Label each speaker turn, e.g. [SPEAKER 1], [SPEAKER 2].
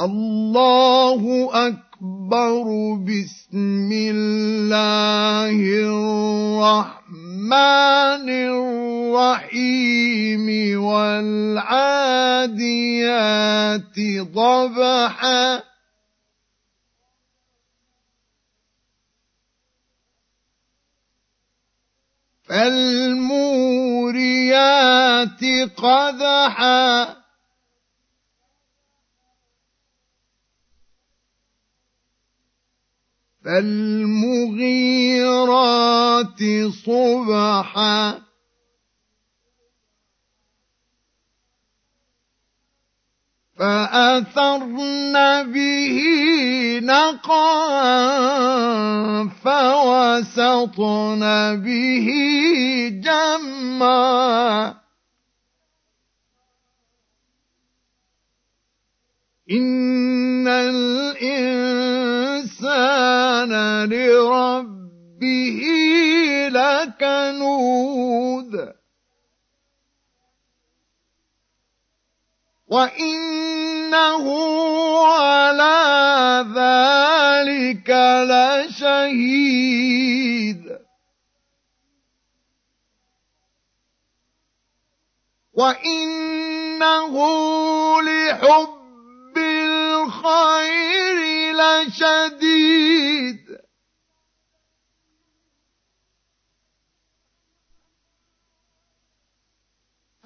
[SPEAKER 1] الله أكبر بسم الله الرحمن الرحيم والعاديات ضبحا فالموريات قدحا فالمغيرات صبحا. فأثرن به نقعا فوسطن به جمعا. إن الإنسان لربه لكنود وإنه على ذلك لشهيد. وإنه لحب الخير لشديد.